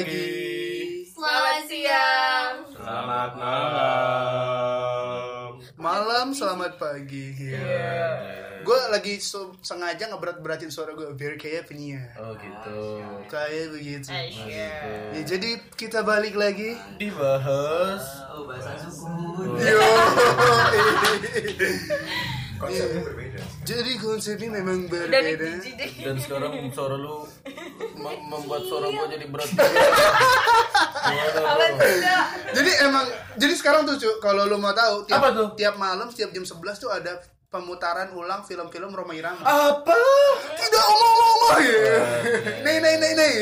pagi. Selamat siang. Selamat malam. Malam selamat pagi. Ya. Gue lagi so- sengaja ngeberat-beratin suara gue biar kayak penyiar. Oh gitu. Kayak begitu. Aisyah. Ya, jadi kita balik lagi. Dibahas. Oh, bahasa suku. Yo. Konsepnya berbeda. Jadi konsepnya memang berbeda. Dan sekarang suara lu mem- membuat suara gua jadi berat. Tidak? Jadi emang jadi sekarang tuh kalau lu mau tahu tiap Apa tuh? tiap malam setiap jam 11 tuh ada pemutaran ulang film-film Roma Irama. Apa? Tidak omong-omong ya. Nih nih nih nih.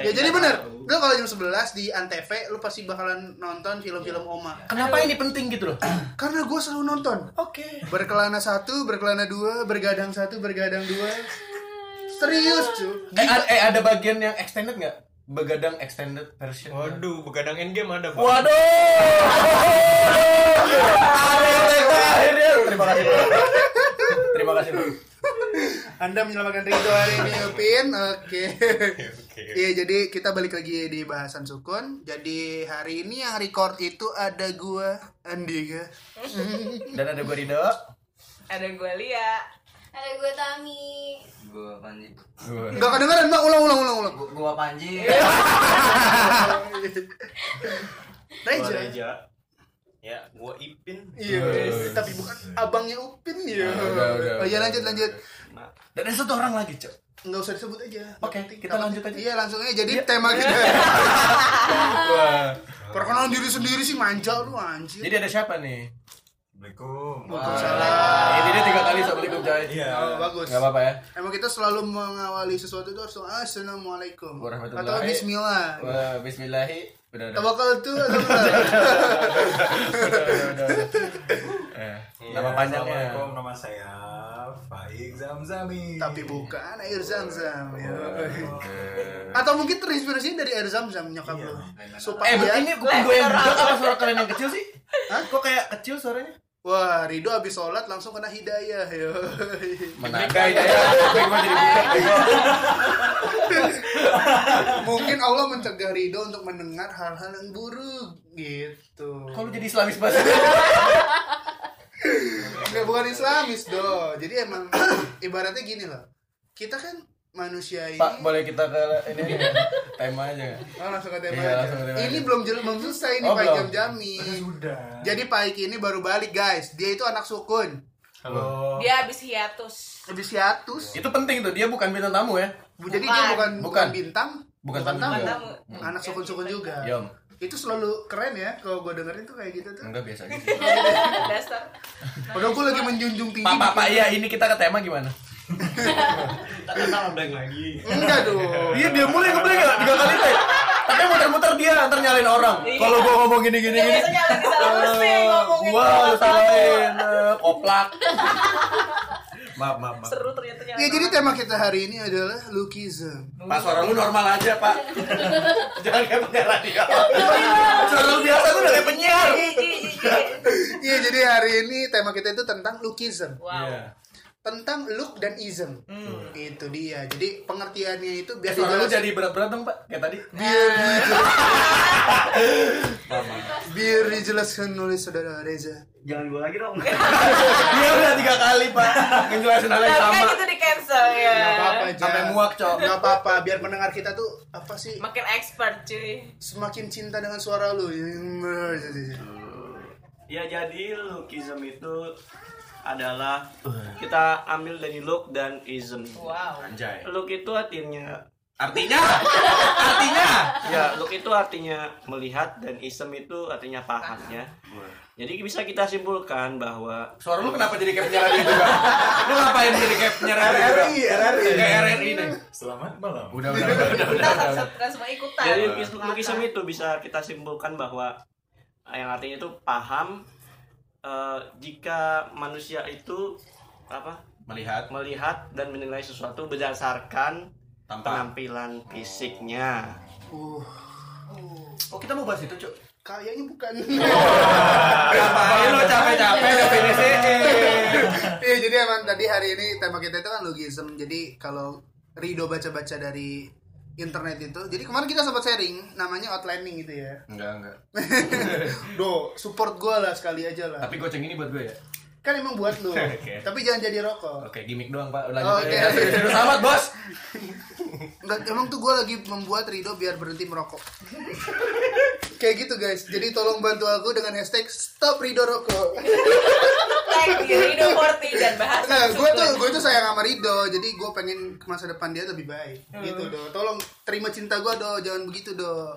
Ya jadi bener. Lu kalau jam 11 di Antv lu pasti bakalan nonton film-film Oma. Kenapa ini penting gitu loh? Karena gue selalu nonton. Oke. Berkelana satu, berkelana dua, bergadang satu, bergadang dua. Serius cuy. Eh, eh, ada bagian yang extended nggak? Begadang extended version. Waduh, begadang endgame ada, Pak. Waduh. Terima kasih. Terima kasih. Bro. Anda menyelamatkan Ridho hari ini Upin. Oke. Oke. Iya jadi kita balik lagi di bahasan sukun. Jadi hari ini yang record itu ada gua Andika. Dan ada gua Rido. Ada gue Lia. Ada gue Tami. Gua Panji. Enggak kedengeran, Mbak. Ulang ulang ulang ulang. Gua, gua Panji. Reja. Reja. Ya, gua Ipin. Iya, tapi bukan abangnya Upin ya. oh iya lanjut lanjut. Dan ada satu orang lagi, Cok. Nggak usah disebut aja. Oke, Nggak kita lanjut aja. Iya langsung aja. Jadi tema kita. Perkenalan diri sendiri sih manja lu anjir. Jadi ada siapa nih? Assalamualaikum. Waalaikumsalam. Ini dia tiga kali assalamualaikum coy. Iya. Oh, bagus. Gak apa-apa ya. Emang kita selalu mengawali sesuatu itu harus assalamualaikum Warahmatullahi atau Bismillah. Wah, Bismillahi. Udah, udah. Tawakal tuh atau enggak? Eh, Iya, nama panjangnya. Assalamualaikum, nama saya Faik Zamzami. Tapi bukan air zam-zam. ya. Eh. Atau mungkin terinspirasi dari air zam-zam nyokap Iya. lu. Eh, Supaya ini gue gue yang apa suara kalian yang kecil sih? Hah? Kok kayak kecil suaranya? Wah, Rido abis sholat langsung kena hidayah ya. Jadi budak. Mungkin Allah mencegah Rido untuk mendengar hal-hal yang buruk gitu. Kalau jadi Islamis banget. Enggak bukan Islamis do. Jadi emang ibaratnya gini loh. Kita kan manusia ini. Pak, boleh kita ke ini ini, tema aja? Oh, langsung ke tema Iya, aja. langsung ke tema Ini aja. belum jelas belum selesai nih Oh, Pak. Jam Jami. Sudah. Jadi Pak Iki ini baru balik guys. Dia itu anak sukun. Halo. Dia habis hiatus. Habis hiatus. Itu penting tuh, dia bukan bintang tamu ya. Bu- Jadi Bukan. dia bukan bukan Bukan. bintang, Bukan tamu juga. Tamu. Anak sukun-sukun juga. Yom. Itu selalu keren ya kalau gue dengerin tuh kayak gitu tuh. Enggak biasa gitu. Dasar. Padahal gue lagi menjunjung tinggi. Pak, Pak, Pak, iya ini kita ke tema gimana? Kita kenal blank lagi. Enggak dong. Iya dia mulai ngeblank ya tiga kali teh. Tapi muter-muter dia ntar nyalain orang. Iya. Kalau gua ngomong gini gini gini. Gua salahin eh, koplak. Maaf, maaf, maaf. Seru ternyata Ya jadi tema kita hari ini adalah Lukism. Pak suara lu normal aja pak. Jangan kayak penyiar radio. Suara lu biasa tuh udah kayak penyiar. Iya jadi hari ini tema kita itu tentang Lukism. Wow. Tentang look dan ism. Itu dia. Jadi pengertiannya itu biar dijelas- jadi berat-berat dong pak kayak tadi. biar dijelas- biar dijelaskan oleh saudara Reza. Jangan gua lagi dong. Dia udah tiga kali pak ngejelasin hal yang Tapi sama. kan itu di cancel ya. Gak apa-apa aja. Sampai muak cok. Gak apa-apa. Biar pendengar kita tuh apa sih Makin expert cuy. semakin cinta dengan suara lu. Ya jadi lookism itu adalah kita ambil dari look dan ism. Wow. Anjay. Look itu artinya Artinya? Artinya? ya look itu artinya melihat dan ism itu artinya paham ya. Jadi bisa kita simpulkan bahwa Suara lu kenapa jadi kayak penyiar radio juga? Lu ngapain jadi kayak penyiar radio juga? RRI, RRI. Kayak RRI nih. Selamat malam. Udah, udah, udah, udah, udah, udah. kan semua ikutan. jadi lukis- lookism itu bisa kita simpulkan bahwa yang artinya itu paham eh, jika manusia itu apa Melihat melihat dan menilai sesuatu berdasarkan tampak. penampilan fisiknya. Uh, Oh kita mau bahas itu cuk. kayaknya bukan. Ngapain lu capek-capek definisiin? Iya, jadi emang tadi hari ini tema kita itu kan logism. Jadi kalau Rido baca-baca dari internet itu. Jadi kemarin kita sempat sharing namanya outlining gitu ya. Enggak, enggak. Do, support gue lah sekali aja lah. Tapi goceng ini buat gue ya. Kan emang buat lu. Oke. Tapi jangan jadi rokok. Oke, gimmick doang, Pak. Lanjut Oke. aja. Serius amat, Bos. Enggak, emang tuh gue lagi membuat Rido biar berhenti merokok. Kayak gitu guys. Jadi tolong bantu aku dengan hashtag stop Rido rokok. Rido Forti dan bahas. Nah, gue tuh gue tuh sayang sama Rido. Jadi gue pengen ke masa depan dia lebih baik. Gitu do. Tolong terima cinta gue do. Jangan begitu do.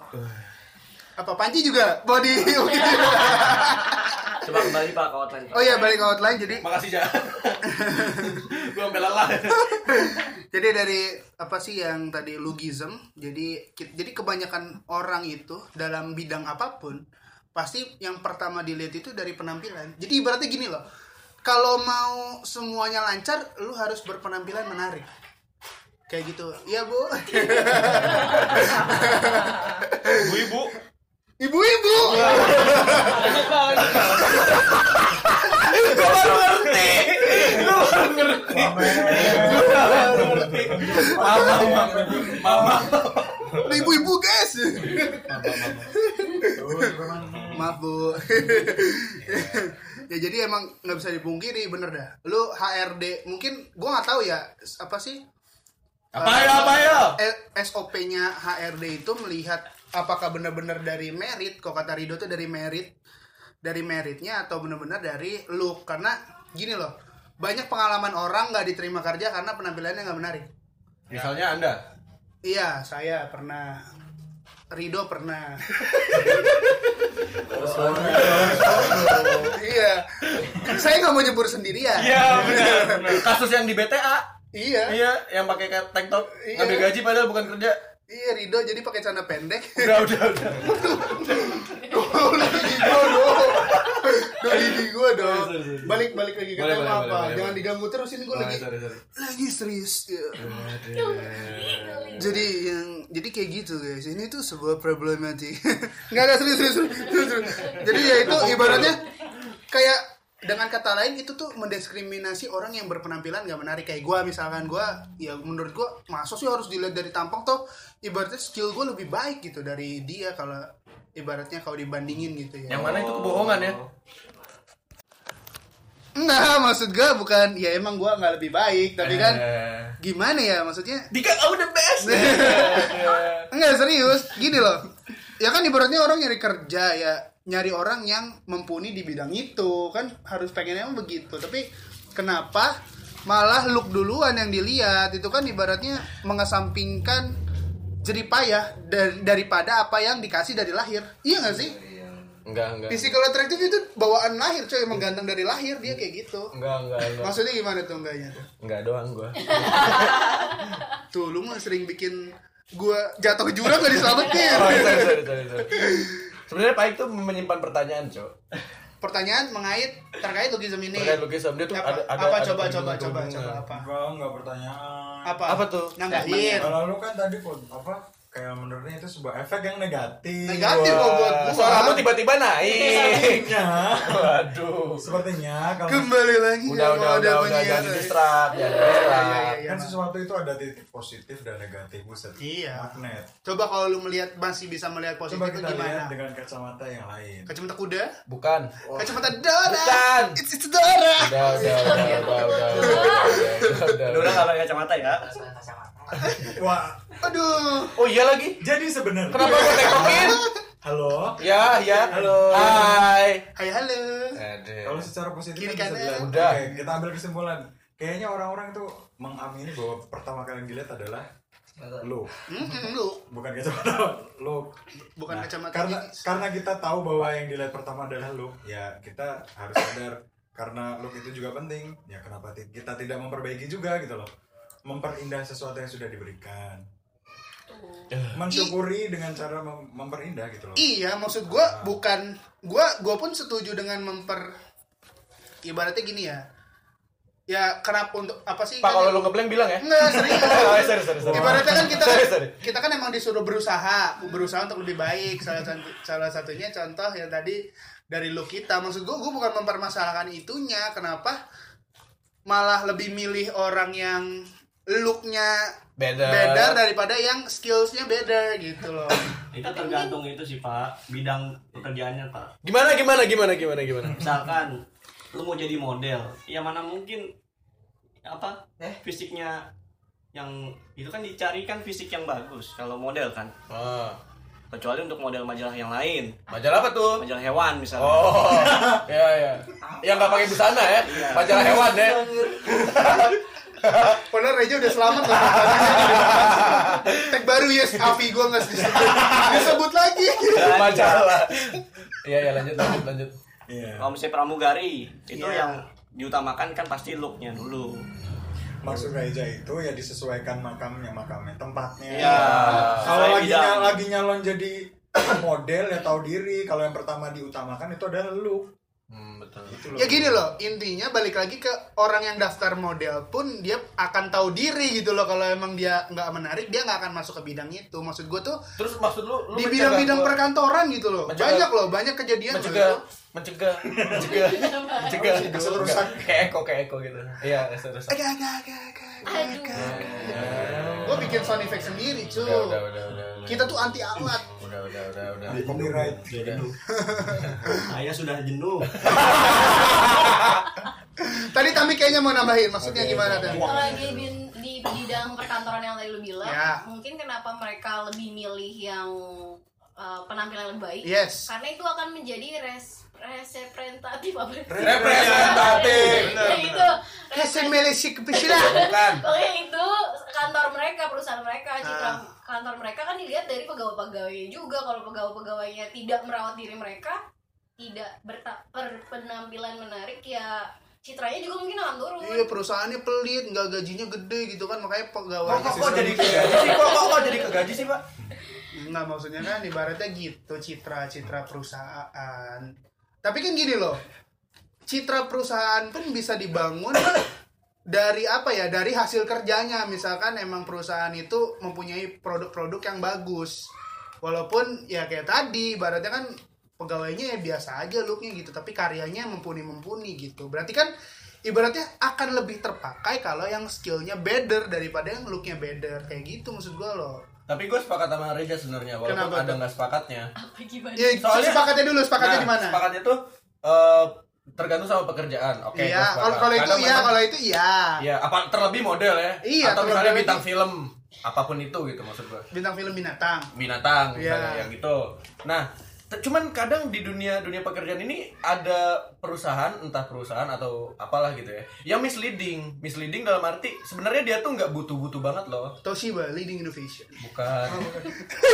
Apa Panji juga body begitu. Coba kembali Pak ke outline. Pak. Oh iya balik ke outline jadi Makasih, Ja. gue sampai lelah. jadi dari apa sih yang tadi logism jadi jadi kebanyakan orang itu dalam bidang apa pun pasti yang pertama dilihat itu dari penampilan jadi ibaratnya gini loh kalau mau semuanya lancar lu harus berpenampilan menarik kayak gitu iya bu Ibu-ibu. Ibu-ibu Gue baru ngerti. Gue baru ngerti. Gue baru ngerti. Mama, mama, mama. Ibu-ibu guys maaf bu ya jadi emang nggak bisa dipungkiri bener dah lu HRD mungkin gua nggak tahu ya apa sih Apa ya, apa ya? SOP-nya HRD itu melihat apakah benar-benar dari merit, kok kata Rido tuh dari merit, dari meritnya atau benar-benar dari look karena gini loh, banyak pengalaman orang nggak diterima kerja karena penampilannya nggak menarik. Misalnya Anda. Iya, saya pernah, Rido pernah. iya, saya nggak mau nyebur sendirian. Iya, benar. Kasus yang di BTA. Iya, Iya, yang pakai kayak tank top Iya. ngambil gaji padahal bukan kerja. Iya Rido jadi pakai celana pendek. Udah, udah, udah. Udah gigi gua dong. Udah gigi gua dong. Balik balik lagi ke tema apa? Jangan diganggu terus ini gua Oh, lagi lagi serius. Ya. Jadi yang jadi kayak gitu guys. Ini tuh sebuah problematik. Enggak serius serius. serius, serius. Jadi ya itu ibaratnya kayak dengan kata lain itu tuh mendiskriminasi orang yang berpenampilan nggak menarik kayak gua misalkan gua ya menurut gua masa sih harus dilihat dari tampang toh ibaratnya skill gua lebih baik gitu dari dia kalau ibaratnya kalau dibandingin gitu ya. Yang mana itu kebohongan ya? Enggak, maksud gue bukan ya emang gue nggak lebih baik, tapi kan Eh. gimana ya maksudnya? Dika, oh the best. Enggak serius, gini loh. Ya kan ibaratnya orang nyari kerja ya, nyari orang yang mumpuni di bidang itu kan harus pengennya emang begitu. Tapi kenapa malah look duluan yang dilihat itu kan ibaratnya mengesampingkan jerih payah dar- daripada apa yang dikasih dari lahir. Iya gak sih? Enggak, enggak. Physical attractive itu bawaan lahir coy, emang ganteng dari lahir dia kayak gitu. Enggak, enggak, enggak. Maksudnya gimana tuh enggaknya tuh? Enggak doang gua. Tuh lu mah sering bikin gua jatuh ke jurang gak diselamatin. Oh, sorry, sorry, sorry, sorry. Sebenarnya Pak tuh menyimpan pertanyaan, Cok. Pertanyaan mengait terkait lukisan ini. Terkait lukisan dia tuh apa, ada ada apa ada coba coba coba coba apa? Enggak, enggak pertanyaan. Apa? Apa tuh? Nanggahin. Kalau lu kan tadi kok apa kayak menurutnya itu sebuah efek yang negatif. Negatif kok buat gua. Suara kamu tiba-tiba naik. Sepertinya, Waduh. sepertinya kalau Kembali lagi Udah, sama udah, udah, udah, jangan distrak, jangan Iya, distrak. iya, iya. kan sesuatu itu ada titik positif dan negatif buset. Iya. Magnet. Coba kalau lu melihat masih bisa melihat positif Coba itu kita lihat gimana? dengan kacamata yang lain. Kacamata kuda? Bukan. Kacamata Dora. Bukan. It's, it's Dora. Udah, udah, udah, udah, udah, udah, udah, udah, Lu udah nggak pakai kacamata ya? Wah, Aduh. Oh iya lagi. jadi sebenarnya Kenapa gua tektokin? Halo. Ya, ya. Halo. Hai. Hai halo. Kalau secara positif Kiri kan bisa dilihat. Udah. Oke, kita ambil kesimpulan. Kayaknya orang-orang itu mengamini bahwa pertama kali yang dilihat adalah Mm-mm, lu bukan kacamata look. bukan Nah, kacamata karena Dikis. karena kita tahu bahwa yang dilihat pertama adalah look, ya kita harus sadar karena look itu juga penting. Ya kenapa kita tidak memperbaiki juga gitu loh. Memperindah sesuatu yang sudah diberikan. Mensyukuri dengan cara mem- memperindah gitu loh. Iya, maksud gua bukan gua gua pun setuju dengan memper ibaratnya gini ya. Ya kenapa untuk apa sih? Pak kan kalau lu ngebleng bilang ya. Enggak, serius. Oh, sorry, sorry, sorry. Ibaratnya kan kita kan, Sorry, sorry. kita kan emang disuruh berusaha, berusaha untuk lebih baik. Salah satu salah satunya contoh yang tadi dari look kita. Maksud gua gua bukan mempermasalahkan itunya. Kenapa malah lebih milih orang yang looknya Beda. better daripada yang skillsnya better gitu loh itu tergantung itu sih pak bidang pekerjaannya pak Gimana gimana gimana gimana gimana? misalkan lu mau jadi model ya mana mungkin apa Eh? fisiknya yang itu kan dicari kan fisik yang bagus kalau model kan Oh. kecuali untuk model majalah yang lain Majalah apa tuh? majalah hewan misalnya Oh. Iya iya. Yang nggak pakai busana ya. Iya. Majalah hewan ya. Padahal Reja udah selamat lah Tag baru yes Avi gue nggak disebut Disebut lagi Majalah. Iya iya lanjut lanjut lanjut. Iya. kalau misalnya pramugari itu Iya. yang diutamakan kan pasti looknya dulu Maksud Reja itu ya disesuaikan makamnya makamnya tempatnya. Iya. Kalau lagi nyal- lagi nyalon jadi model ya tahu diri. Kalau yang pertama diutamakan itu adalah look. Hmm, betul. Gitu loh. Ya gini loh Intinya balik lagi ke orang yang daftar model pun Dia akan tahu diri gitu loh Kalau emang dia nggak menarik Dia nggak akan masuk ke bidang itu Maksud gue tuh Terus maksud lu, lu Di mencegah bidang-bidang perkantoran gitu loh Mencegah- Banyak loh Banyak kejadian loh mencegah itu. mencegah mencegah mencegah Masih terusan. kayak eko kayak eko gitu iya terus Agak, agak, agak, agak. Gue bikin sound effect sendiri cuy Kita tuh anti alat udah udah udah udah Copyright. saya sudah jenuh Tadi Tami kayaknya mau nambahin Maksudnya Oke, gimana tuh? Kalau di, bin- di bidang perkantoran yang tadi lu bilang, Ya. mungkin kenapa mereka lebih milih yang uh, penampilan lebih baik? Yes Karena itu akan menjadi res representatif apa? Representatif. Ya, itu. Kesemelesi kepisilah bukan Pokoknya itu kantor mereka, perusahaan mereka, citra Ah. Kantor mereka kan dilihat dari pegawai-pegawainya juga. Kalau pegawai-pegawainya tidak merawat diri mereka, tidak berpenampilan menarik, ya citranya juga mungkin akan turun. Iya perusahaannya pelit, nggak gajinya gede gitu kan makanya pegawai. kok kok kok jadi kegaji sih kok kok kok jadi kegaji sih pak Nggak maksudnya kan ibaratnya gitu citra citra perusahaan. Tapi kan gini loh, citra perusahaan pun bisa dibangun dari apa ya? Dari hasil kerjanya. Misalkan emang perusahaan itu mempunyai produk-produk yang bagus. Walaupun ya kayak tadi ibaratnya kan pegawainya ya biasa aja looknya gitu. Tapi karyanya mumpuni-mumpuni gitu. Berarti kan ibaratnya akan lebih terpakai kalau yang skillnya better daripada yang looknya better. Kayak gitu maksud gue loh. Tapi gue sepakat sama Reza sebenarnya walaupun Kenapa ada nggak sepakatnya. Apa gimana? ya Soalnya- sepakatnya dulu sepakatnya Nah, di mana? sepakatnya tuh eh, tergantung sama pekerjaan oke iya gua sepakat. kalau kalau itu iya kalau itu iya Iya, apa terlebih model ya? Iya, Atau misalnya bintang itu. film, apa pun itu gitu maksud gua. bintang film binatang Binatang misalnya Iya. yang gitu. Nah, cuman kadang di dunia dunia pekerjaan ini ada perusahaan entah perusahaan atau apalah gitu ya yang misleading. Misleading dalam arti sebenarnya dia tuh nggak butuh-butuh banget loh. Toshiba leading innovation. Bukan.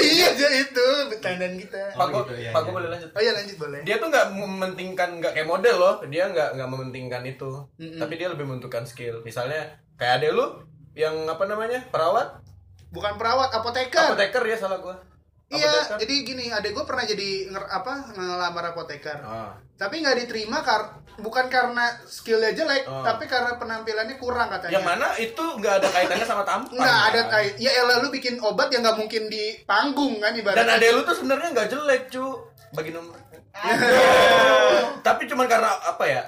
Iya aja itu bercandaan kita. Pak gua gitu, iya, pak iya. gua boleh lanjut? Oh iya lanjut boleh. Dia tuh nggak mementingkan nggak kayak model loh. Dia nggak nggak mementingkan itu. Mm-mm. tapi dia lebih menentukan skill. Misalnya kayak ade lu yang apa namanya perawat? Bukan perawat apoteker. Apoteker ya salah gua iya jadi gini adek gue pernah jadi nger, apa ngelamar apoteker Ah. tapi nggak diterima kar bukan karena skillnya jelek Oh. tapi karena penampilannya kurang katanya Yang mana itu nggak ada kaitannya sama tampang. nggak ada kan? tai ya elah lu bikin obat yang nggak mungkin di panggung kan Dan ibaratnya ade lu tuh sebenarnya nggak jelek cu bagi nomor. Tapi cuman karena apa ya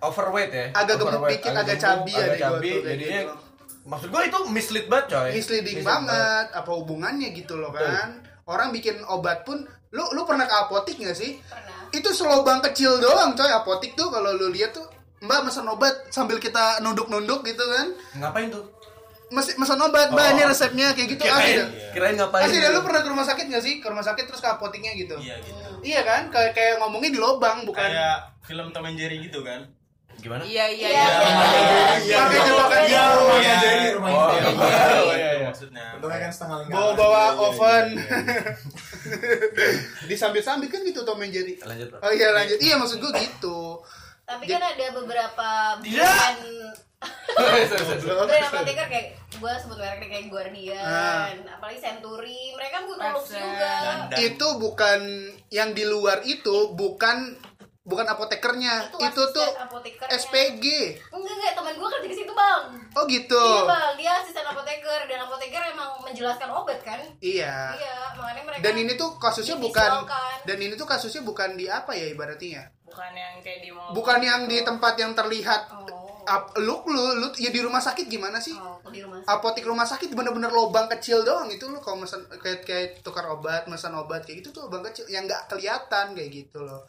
overweight ya. Agak gemuk dikit, agak cabi agak adek gua tuh, kayak jadinya gitu. maksud gua itu mislead banget coy. misleading banget apa hubungannya gitu loh kan orang bikin obat pun lu lu pernah ke apotik nggak sih Pernah. itu selobang kecil doang coy apotik tuh kalau lu lihat tuh mbak mesen obat sambil kita nunduk-nunduk gitu kan Ngapain tuh? Mes mesen obat mbak Oh. ini resepnya kayak gitu asli Kirain, dah. kirain ngapain? asli dah lu pernah ke rumah sakit nggak sih ke rumah sakit terus ke apotiknya gitu Iya gitu. iya kan kayak kayak ngomongnya di lobang bukan Kayak film Tom and Jerry gitu kan. Gimana? Iya iya Iya, iya. iya, pakai jebakan Iya, gitu. rumahnya Iya. jadi rumahnya Oh, iya, iya, iya. Maksudnya. Untungnya kan setengah lingkaran. bawa bawa Iya, iya, oven iya, iya. disambit-sambit kan gitu Tom and Jerry Lanjut. Oh iya lanjut iya maksud gue gitu Tapi kan ada beberapa Tidak. brand apoteker kayak gue sebut merek kayak Guardian, Ah. apalagi Century, mereka kan butuh looks juga. Dan- itu bukan yang di luar itu bukan bukan apotekernya itu, asisten tuh apotekernya. SPG Enggak enggak teman gue kerja di situ bang. oh gitu Iya bang, dia asisten apoteker dan apoteker emang menjelaskan obat kan? iya Iya, makanya mereka. dan ini tuh kasusnya bukan dan ini tuh kasusnya bukan di apa ya ibaratnya Bukan yang kayak di mall. bukan yang di tempat yang terlihat Oh. Ap, lu lu lu ya di rumah sakit gimana sih? Oh, di rumah apotek rumah sakit bener-bener lobang kecil doang itu lu kalau mesen kayak kayak tukar obat mesen obat kayak gitu tuh lobang kecil yang nggak kelihatan kayak gitu loh.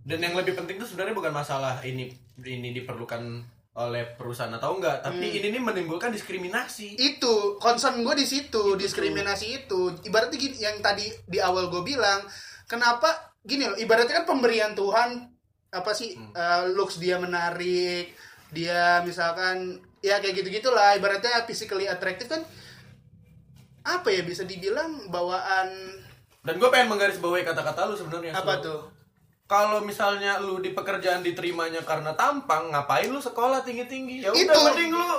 Dan yang lebih penting tuh sebenarnya bukan masalah ini ini diperlukan oleh perusahaan atau enggak, tapi Hmm. ini nih menimbulkan diskriminasi. itu concern gue di situ diskriminasi itu. Ibaratnya gini yang tadi di awal gue bilang kenapa gini loh ibaratnya kan pemberian Tuhan apa sih eh, looks dia menarik dia misalkan ya kayak gitu gitulah ibaratnya physically attractive kan apa ya bisa dibilang bawaan Dan gue pengen menggarisbawahi kata-kata lu sebenarnya. apa Slow. tuh Kalau misalnya lu di pekerjaan diterimanya karena tampang, ngapain lu sekolah tinggi-tinggi? Ya udah mending lu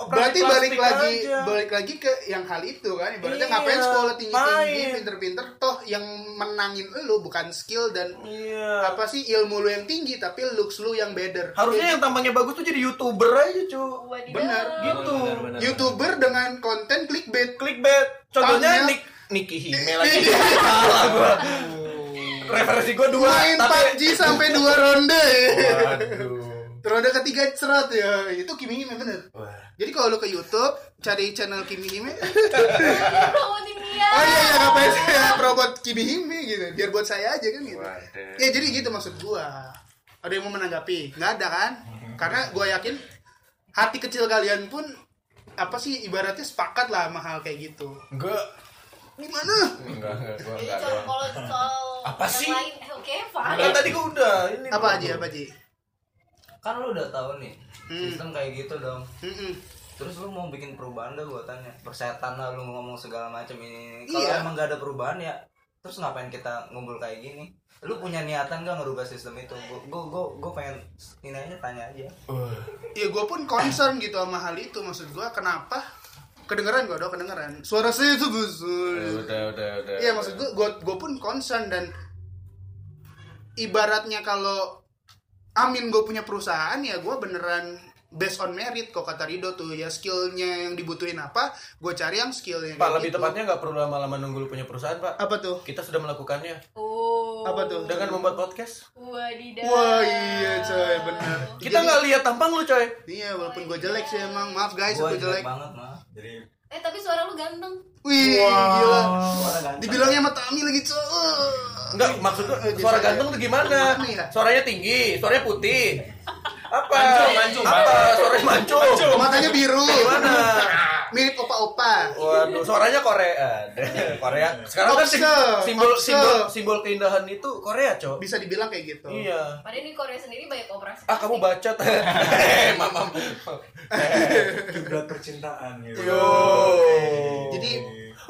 operasi berarti balik lagi aja. balik lagi ke yang hal itu kan ibaratnya Iya, ngapain sekolah tinggi tinggi main. pinter-pinter toh yang menangin lu bukan skill dan Iya. apa sih ilmu lu yang tinggi tapi looks lu yang better Harusnya yang tampangnya bagus tuh jadi youtuber aja cu. Benar, Gitu. youtuber dengan konten clickbait Clickbait. Contohnya Tanya. Nick Nicky Hime lagi. Salah gua. Referensi gua dua. main tapi... PUBG sampai dua ronde Waduh. Ronde ketiga cerat ya. Itu Kimi Hime bener. Wah. jadi kalau lu ke YouTube cari channel Kimi Hime. Oh iya ya ngapain saya robot Kimi Hime gitu. Biar buat saya aja kan gitu. Waduh. ya jadi gitu maksud gua. Ada yang mau menanggapi? Nggak ada kan? Karena gua yakin hati kecil kalian pun apa sih ibaratnya sepakat lah sama hal kayak gitu. Gua gimana? Enggak enggak gua Jadi enggak kalau soal Apa sih? lain, eh, oke, fine. Kan tadi gua udah ini. apa aja apa aja Kan lu udah tahu nih Hmm. sistem kayak gitu dong. Mm-mm. Terus lu mau bikin perubahan gak gua tanya? Persetan lah lu ngomong segala macam ini. Kalau Iya. emang gak ada perubahan ya terus ngapain kita ngumpul kayak gini? Lu punya niatan gak ngerubah sistem itu? Gua gua gua, gua pengen ini aja tanya aja. Wah. ya gue pun concern gitu sama hal itu maksud gua kenapa kedengeran gua dong kedengeran suara saya itu Ya, besar udah udah udah. Iya maksud gue, gue, gue pun concern dan ibaratnya kalau Amin gue punya perusahaan ya gue beneran based on merit kok kata Rido tuh ya skillnya yang dibutuhin apa gue cari yang skillnya Pak lebih gitu. tepatnya nggak perlu lama-lama nunggu lu punya perusahaan pak. apa tuh Kita sudah melakukannya Oh. Apa tuh? dengan membuat podcast. Wadidaw. wah iya coy bener Kita nggak lihat tampang lu coy. iya walaupun gue jelek sih emang maaf guys gue jelek jelek banget mah. Jadi Eh tapi suara lu ganteng. wih gila Suara ganteng. dibilangnya sama Tami lagi coy Enggak, maksud Eh, suara ganteng tuh gimana? Ya? Suaranya tinggi, suaranya putih. Apa? Mancung, mancung, Apa? Suaranya mancung. matanya biru Gimana? mirip opa-opa Waduh, suaranya Korea. Korea. Sekarang kan simbol okse. simbol simbol keindahan itu Korea, Cok. bisa dibilang kayak gitu Iya. Padahal di Korea sendiri banyak operasi. Ah, kamu bacot. Eh, Mamam. kiblat percintaan gitu. Yo. Jadi,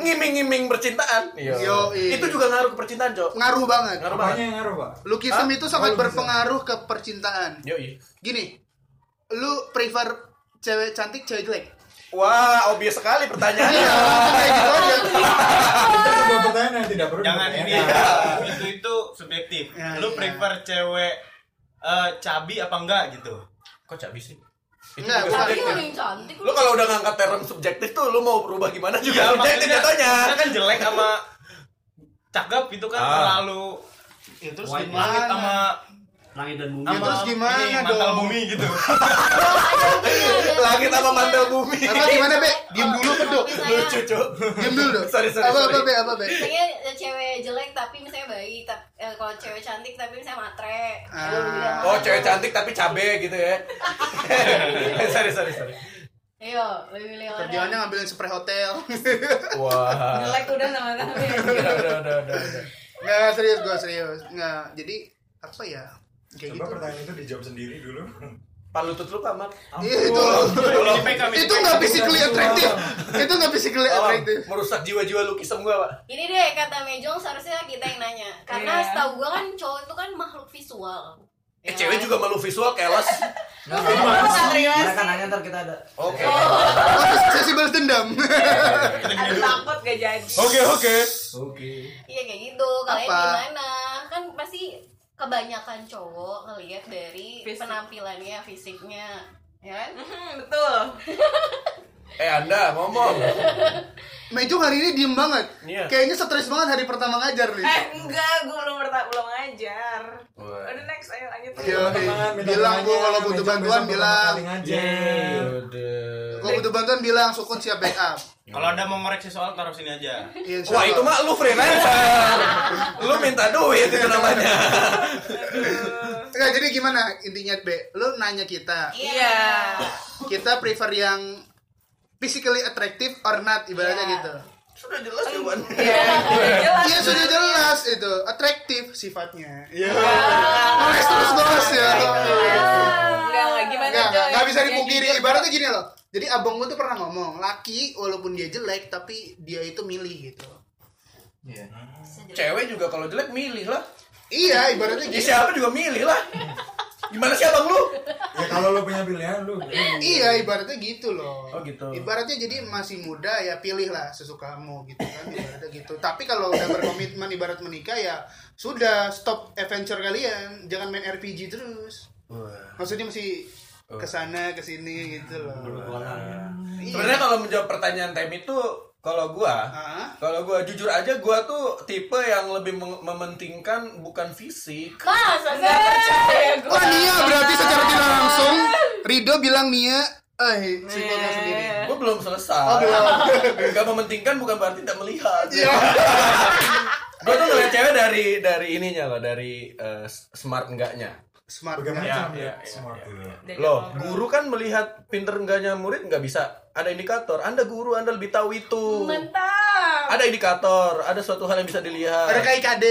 ngiming-ngiming percintaan. Yo. Yo, iya. Itu juga ngaruh ke percintaan, Cok. ngaruh banget Ngaruh Apanya banget. yang ngaruh pak? Lukism Hah? itu sangat Oh, berpengaruh ke percintaan. Yo, iya. Gini, lu prefer cewek cantik, cewek jelek? Wah, obvious sekali pertanyaannya. Iya, kayak gitu aja. Itu sebuah pertanyaan yang tidak perlu Jangan ini ya. itu itu subjektif. Ya, Lu iya. prefer cewek eh, cabi apa enggak gitu? Kok cabi sih? Enggak, bukan. Subjektif. yang cantik Lu kalau udah ngangkat term subjektif tuh lu mau berubah gimana juga subjektif maksudnya jatuhnya. kita kan jelek sama cakep itu kan Ah. terlalu Ya terus langit gimana? sama Langit dan bumi. Ya, terus gimana ini, dong? mantel bumi gitu. Langit sama mantel bumi. Apa gimana, Be? Pedo. Lucu, Cok. Diem dulu dong. Sorry, sorry, Apa, apa. Be? Apa, Be? Misalnya cewek jelek tapi misalnya baik, tapi eh, kalau cewek cantik tapi misalnya matre. Ah. Ya, bilang, Oh, cewek cantik tapi cabe gitu ya. sorry, sorry, sorry. Ayo, lebih milih mana? Kerjaannya ngambilin spray hotel. Wah. Jelek udah. Udah, udah, udah, udah, udah. Nggak, serius gue serius. Nggak, jadi apa ya? Kayak Coba gitu. pertanyaan itu dijawab sendiri dulu. Pak lutut lu. Iya, itu. Itu nggak physically attractive. Itu nggak physically attractive. merusak jiwa-jiwa lukisem gua, Pak. Ini deh kata Mejong seharusnya kita yang nanya. Karena Iya. setahu gua kan cowok itu kan makhluk visual. Eh, Ya cewek juga malu visual kelas. Serius Mereka nanya ntar kita ada. Oke. Oh, sesi balas dendam. Ada takut gak jadi. Oke, oke. Oke. Iya kayak gitu. Kalian gimana? Kan pasti kebanyakan cowok ngelihat dari Fisik. penampilannya, fisiknya, ya kan? Mhm, Betul. Eh, Anda ngomong. Mejo hari ini diem banget. Iya. Kayaknya stres banget hari pertama ngajar nih. Eh enggak, gue belum berta- belum ngajar. Wah. Udah next, ayo lanjut. Iya, oke. bilang bu kalau butuh bantuan bilang. Yaudah. Kalau butuh bantuan bilang sukun siap backup. Kalau anda mau ngoreksi soal taruh sini aja. Iya, insya Wah Allah. itu mah lu freelancer Lu minta duit itu namanya Enggak, jadi gimana intinya B? Lu nanya kita. Iya. Kita prefer yang physically attractive or not ibaratnya Iya. gitu. Sudah jelas jawaban Iya. Iya sudah jelas itu atraktif sifatnya. Iya. Ngeles terus bos ya. Gimana Nggak, nggak, bisa Yang dipungkiri. jujur. Ibaratnya gini loh. Jadi abang gue tuh pernah ngomong, laki walaupun dia jelek tapi dia itu milih gitu. Iya. Cewek juga kalau jelek milih lah Iya, ibaratnya Ya gitu. siapa juga milih lah Gimana sih abang lu? Ya kalau lu punya pilihan lu. Iya, ibaratnya gitu loh. Oh, gitu. Ibaratnya jadi masih muda ya pilih lah sesukamu gitu kan ibaratnya gitu. Tapi kalau udah berkomitmen ibarat menikah ya sudah stop adventure kalian, jangan main RPG terus. Maksudnya mesti ke sana ke sini gitu loh. Iya. Sebenarnya kalau menjawab pertanyaan Tem itu kalau gua, Hah? kalau gua jujur aja gua tuh tipe yang lebih mem- mementingkan bukan fisik. Masa Enggak percaya gue. Oh Nia berarti secara tidak langsung Rido bilang Nia eh simpulkan sendiri. Gua belum selesai. Oh, belum. Gak mementingkan bukan berarti tidak melihat. Iya. Gua tuh ngeliat cewek dari dari ininya loh, dari eh, smart enggaknya. Smart Bagaimana kan? cara iya, dia smart itu? Diajak Loh, guru kan melihat pinter enggaknya murid nggak bisa. Ada indikator. Anda guru, Anda lebih tahu itu. Mantap. Ada indikator, ada suatu hal yang bisa dilihat. Ada KIKD.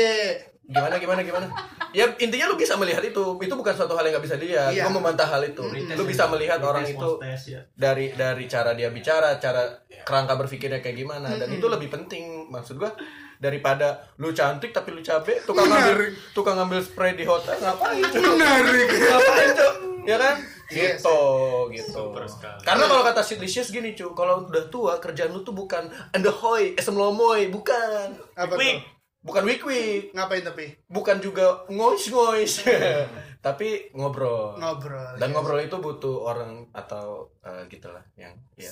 Gimana gimana gimana? Ya intinya lu bisa melihat itu. Itu bukan suatu hal yang nggak bisa dilihat. Iya. Gua membantah hal itu. Lu bisa melihat orang itu dari dari cara dia bicara, cara kerangka berpikirnya kayak gimana dan itu lebih penting maksud gua daripada lu cantik tapi lu cabe tukang ngambil tukang ngambil spray di hotel ngapain? Menarik. ngapain cok ya kan Iya gitu gitu karena kalau kata Sidlicious gini cu kalau udah tua kerjaan lu tuh bukan andahoy esem lomoy bukan Apa Wik. tuh? bukan wik wik Ngapain tapi? bukan juga ngois ngois tapi ngobrol Ngobrol. dan iya. ngobrol itu butuh orang atau eh, gitulah yang ya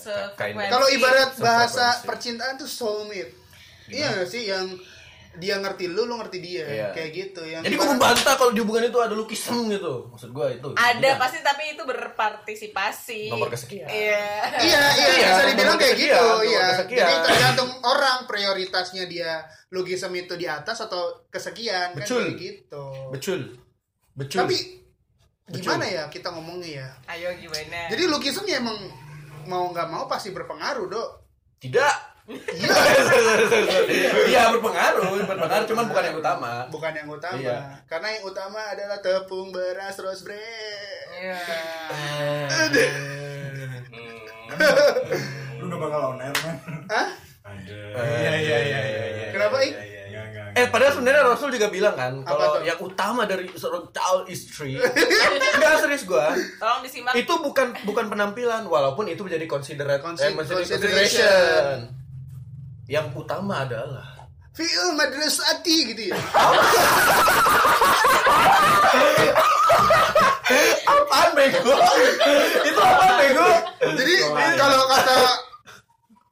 Kalau ibarat bahasa percintaan tuh soulmate. Iya gak sih yang dia ngerti lu, lu ngerti dia. Iya. Kayak gitu yang jadi gue membantah kalau di hubungan itu ada lukisem gitu maksud gue itu Ada Iya. pasti tapi itu berpartisipasi. Nomor kesekian. Iya. Iya, iya, Iya, bisa dibilang kayak kesekian, gitu, iya. kesekian. Jadi tergantung orang prioritasnya dia logisem itu di atas atau kesekian kan Betul. kayak gitu. betul betul Tapi gimana ya kita ngomongnya ya? Ayo gimana? Jadi lukisem ya emang mau nggak mau pasti berpengaruh, Dok. tidak Iya, iya berpengaruh berpengaruh cuman bukan yang utama bukan yang utama. Iya. Karena yang utama adalah tepung beras rose bread. Iya. Lu udah bakal on air, man. Hah? Ada. Iya, iya, iya, iya, iya. Kenapa, Ik? Enggak, enggak. Eh padahal sebenarnya Rasul juga bilang kan kalau yang utama dari seorang child istri enggak serius gua Tolong disimak. itu bukan bukan penampilan walaupun itu menjadi considerate Consi- eh, menjadi consideration. Yang utama adalah Fi'il madrasati gitu ya. apaan bego? itu apaan bego? Jadi kalau kata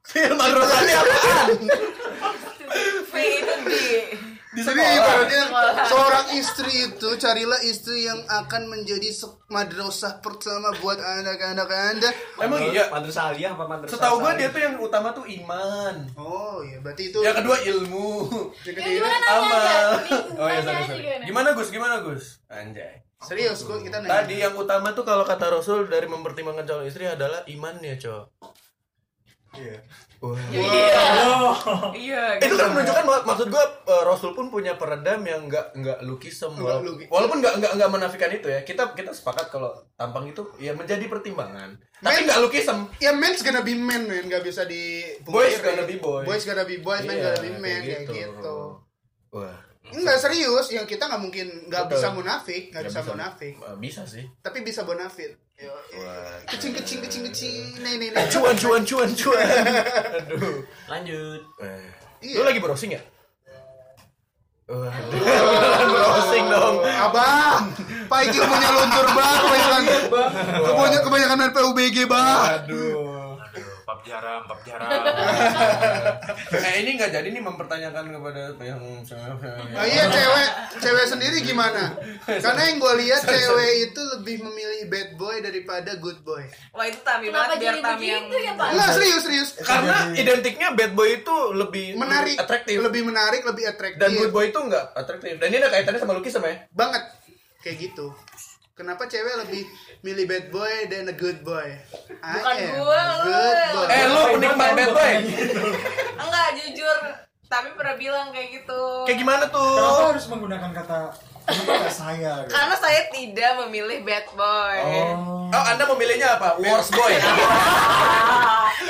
Film madrasah apaan? V itu di Di Jadi ibaratnya seorang istri itu carilah istri yang akan menjadi madrasah pertama buat anak-anak anda. Emang iya. Madrasah aliyah apa madrasah? Setahu gua dia tuh yang utama tuh iman. Oh iya, berarti itu. Yang kedua ilmu. Yang Ya, nanya Amal. Oh iya sorry sorry. gimana? Gimana Gus? Gimana Gus? Anjay. Serius, kok kita nanya. Tadi yang utama tuh kalau kata Rasul dari mempertimbangkan calon istri adalah imannya, Cok. Iya. Iya. Iya. Itu kan menunjukkan mak- maksud gua eh, Rasul pun punya peredam yang enggak enggak lukisem Nggak walaupun, walaupun enggak enggak enggak menafikan itu ya. Kita kita sepakat kalau tampang itu ya menjadi pertimbangan. Tapi enggak lukisem. Ya men's gonna be men, men. Gak bisa di Boys gonna be boys. Boys gonna be boys, men Iya, gonna be men kayak gitu. Wah. Enggak serius, yang kita nggak mungkin nggak bisa munafik, nggak Nggak bisa munafik. Bisa sih. Tapi bisa bonafit. Yo, kecing kecing kecing kecing. Nih nih nih. Cuan cuan cuan cuan. Aduh. Lanjut. Eh, Iya. Lu lagi browsing ya? Waduh, beneran browsing dong. Abang, Pak Iki ilmunya luntur banget kebanyakan. Kebanyakan kebanyakan main PUBG bang. Aduh. Pap jaram pap jaram eh ini nggak jadi nih mempertanyakan kepada yang Nah, iya cewek cewek sendiri gimana? Karena yang gue lihat cewek itu lebih memilih bad boy daripada good boy. Wah itu Tami Kenapa banget biar jadi Tami yang ya, Pak? Enggak serius serius. karena identiknya bad boy itu lebih Menarik, atraktif lebih menarik, lebih atraktif. dan good boy itu nggak atraktif dan ini ada kaitannya sama Lucky sama ya banget kayak gitu. Kenapa cewek lebih milih bad boy dan a good boy? I Bukan a lu. good boy. eh lu penikmat bad boy enggak jujur Tami pernah bilang kayak gitu kayak gimana kenapa tuh harus menggunakan kata kenapa saya gitu? karena saya tidak memilih bad boy oh oh anda memilihnya apa worst boy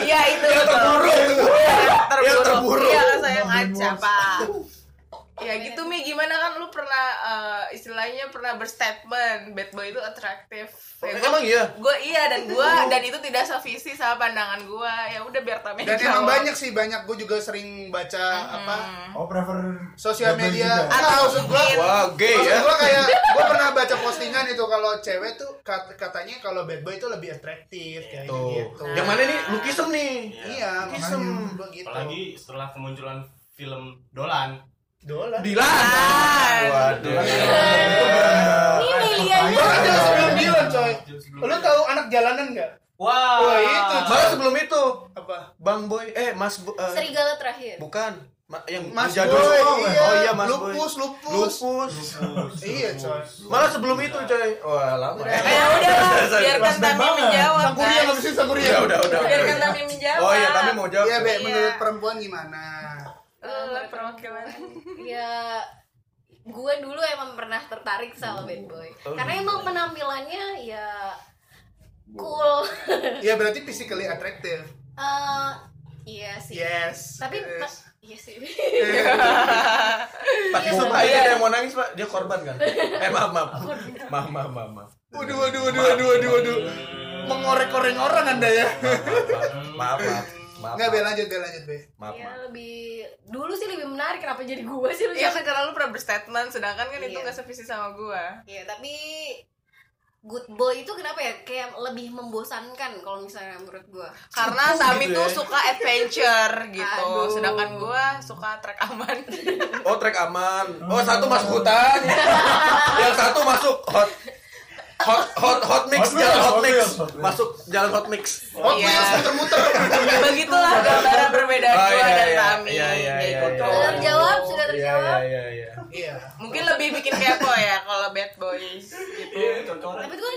iya itu yang betul. terburuk. Yang terburuk. Iya saya ngaca pak. Ya gitu Mi, gimana kan lu pernah eh, istilahnya pernah berstatement bad boy itu atraktif. Ya, gua- Emang iya? Gua iya dan gua dan itu tidak sevisi sama pandangan gua. Ya udah biar Tami Dan jawab. emang banyak sih banyak gue juga sering baca apa oh prefer sosial media. juga? Nah, maksud gue wah gay ya gue kayak gue pernah baca postingan itu kalau cewek tuh kat- katanya kalau bad boy itu lebih atraktif kayak tuh gitu. yang mana nih Lukisem nih Iya, Kisem. makanya gua gitu. apalagi setelah kemunculan film Dolan Dolar. Dilan waduh Ini Melianya Gua kan jauh sebelum Dilan coy. Lu tahu anak jalanan nggak? wah Wah, itu, malah sebelum itu Apa? Bang Boy eh Mas Bo- eh, serigala terakhir. bukan Ma- yang Mas jadul. Boy, oh, iya. oh iya Mas Boy Lupus, lupus. lupus Iya coy. malah sebelum itu coy wah lama ya Eh udah lah, biarkan Tami menjawab Sangkuria guys. nggak bisa sangkuria. ya udah udah Biarkan udah. Tami menjawab. oh iya tapi mau jawab Iya, Be, Iya. menurut perempuan gimana? Eh, perwakilan. Ya gue dulu emang pernah tertarik sama bad boy. Oh, Karena gitu. emang penampilannya ya cool. Ya berarti physically attractive. Eh, iya sih. Yes. Tapi Yes. iya sih. Pak Iya, Yusuf Pak. aja ada yang mau nangis pak dia korban kan eh maaf maaf maaf maaf maaf maaf Waduh, waduh, waduh, waduh, waduh, waduh. Mengorek-koreng orang anda ya. maaf maaf maaf Nggak, Be, lanjut, Be, lanjut, Be. maaf ya maaf lebih dulu sih lebih menarik kenapa jadi gue sih lu Iya kan karena lu pernah berstatement sedangkan kan itu Iya. nggak sevisi sama gua. Iya, tapi good boy itu kenapa ya kayak lebih membosankan kalau misalnya menurut gue. Karena Tami gitu tuh ya. suka adventure gitu, Aduh. sedangkan gua suka trek aman. oh trek aman oh satu masuk hutan yang satu masuk hot hot hot hot mix Hot jalan Hot mix Hot Wheels. masuk jalan hot mix Hot Iya. Wheels muter-muter. Begitulah gambaran perbedaan Oh, gua iya, dan iya. Tami. Iya, iya, kayak iya, gitu. iya. Sudah terjawab, sudah iya terjawab. iya iya iya Iya. Mungkin lebih bikin kepo ya kalau bad boys gitu. Tapi itu kan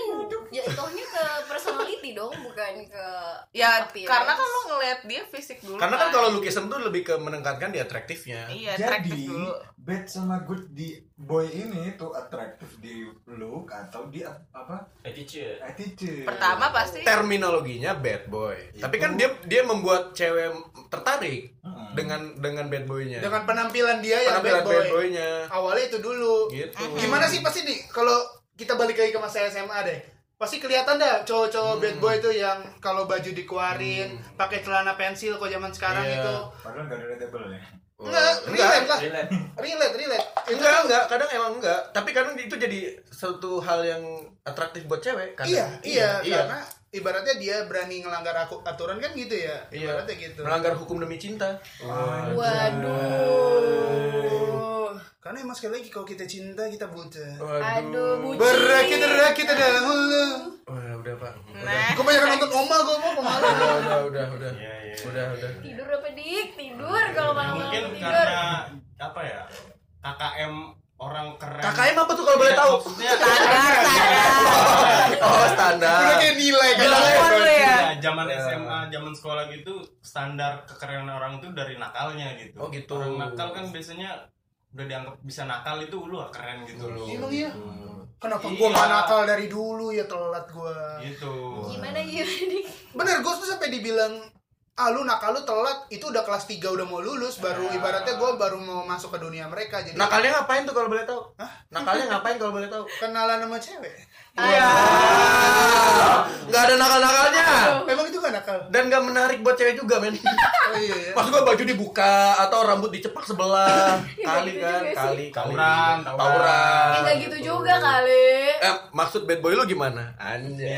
jatuhnya ke personality dong, bukan ke Ya appearance. karena kan lo ngeliat dia fisik dulu. karena kan kalau Lukisem tuh lebih ke menekankan di atraktifnya iya jadi dulu. bad sama good di boy ini tuh atraktif di look atau di apa attitude attitude Pertama pasti terminologinya bad boy Itu. tapi kan dia dia membuat cewek tertarik Mm-mm. dengan dengan bad boynya Dengan penampilan dia yang penampilan bad boy. bad boynya Awalnya itu dulu. gitu Gimana sih pasti nih kalau kita balik lagi ke masa SMA deh. Pasti kelihatan dah cowok-cowok Hmm. bad boy itu yang kalau baju dikeluarin, pakai celana pensil kok zaman sekarang Iya. itu. padahal gak relatable ya Enggak, enggak relate lah. relate Relate, enggak enggak kadang emang enggak tapi kadang itu jadi satu hal yang atraktif buat cewek kadang. Iya, iya, iya karena ibaratnya dia berani ngelanggar aku, aturan kan gitu ya. Iya. Ibaratnya gitu. melanggar hukum demi cinta Waduh. Karena emang sekali lagi kalau kita cinta kita buta. Aduh, bucin. Berakit rakit dahulu. Wah, udah pak Nah, Gue banyak nonton Oma gue mau pemalu. udah udah udah udah Iya, iya. udah udah Tidur apa dik? Tidur kalau Ya, malam mungkin tidur. karena apa ya KKM orang keren KKM apa tuh kalau boleh Iya, tahu standar standar. oh standar Udah kayak nilai kan. Ya. Iya, zaman Ya. SMA, zaman sekolah gitu standar kekerenan orang itu dari nakalnya gitu. Oh, gitu. Orang nakal kan biasanya udah dianggap bisa nakal itu lu ah, keren gitu loh. Emang iya? Kenapa Iya. gue gak nakal dari dulu ya telat gue. Gitu. Gimana gimana? Bener gue tuh sampai dibilang ah lu nakal lu telat itu udah kelas 3 udah mau lulus baru Ya. ibaratnya gue baru mau masuk ke dunia mereka jadi nakalnya ngapain tuh kalau boleh tahu nakalnya ngapain kalau boleh tahu kenalan sama cewek Iya. Nggak ada nakal-nakalnya. memang itu gak gimana kal dan nggak menarik buat cewek juga men. Oh iya ya maksud gua baju dibuka atau rambut dicepak sebelah. Kali gitu kan? kali kali. Tawuran, tawuran. Tawuran. Ya nggak gitu juga kali. eh maksud bad boy lu gimana? Anjay.